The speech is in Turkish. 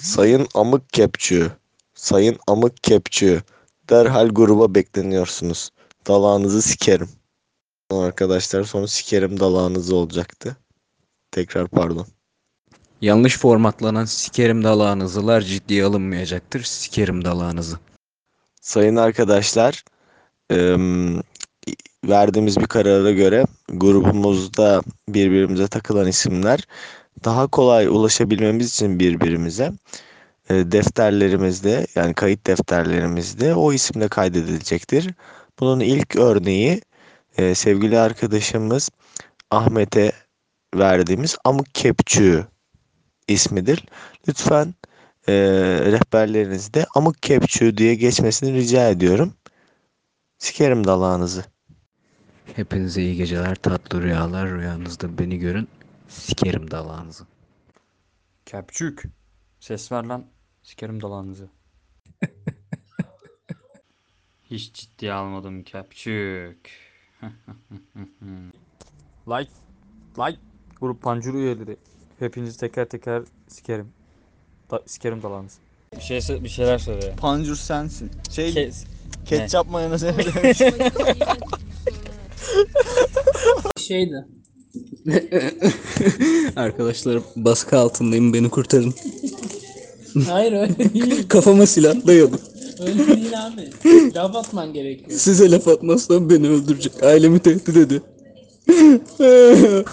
Sayın amık kepçü, sayın amık kepçü, derhal gruba bekleniyorsunuz. Dalağınızı sikerim. Arkadaşlar sonra sikerim dalağınızı olacaktı. Tekrar pardon. Yanlış formatlanan sikerim dalağınızılar ciddiye alınmayacaktır. Sikerim dalağınızı. Sayın arkadaşlar, verdiğimiz bir karara göre grubumuzda birbirimize takılan isimler daha kolay ulaşabilmemiz için birbirimize e, defterlerimizde yani kayıt defterlerimizde o isimle kaydedilecektir. Bunun ilk örneği e, sevgili arkadaşımız Ahmet'e verdiğimiz Amık Kepçü ismidir. Lütfen e, rehberlerinizde Amık Kepçü diye geçmesini rica ediyorum. Sikerim dalağınızı. Hepinize iyi geceler, tatlı rüyalar. Rüyanızda beni görün. Sikerim dalağınızı. Kepçük. Ses ver lan. Sikerim dalağınızı. Hiç ciddiye almadım kepçük. like. Like. Grup pancuru üyeleri. Hepinizi teker teker sikerim. Da, sikerim dalağınızı. Bir, şey, bir şeyler söyle. Pancur sensin. Şey Kes. ketçap mayonezi Şeydi. Arkadaşlar baskı altındayım beni kurtarın. Hayır öyle değil. Kafama silah dayalı. Öyle değil abi. Laf atman gerekiyor. Size laf atmazsam beni öldürecek. Ailemi tehdit ediyor.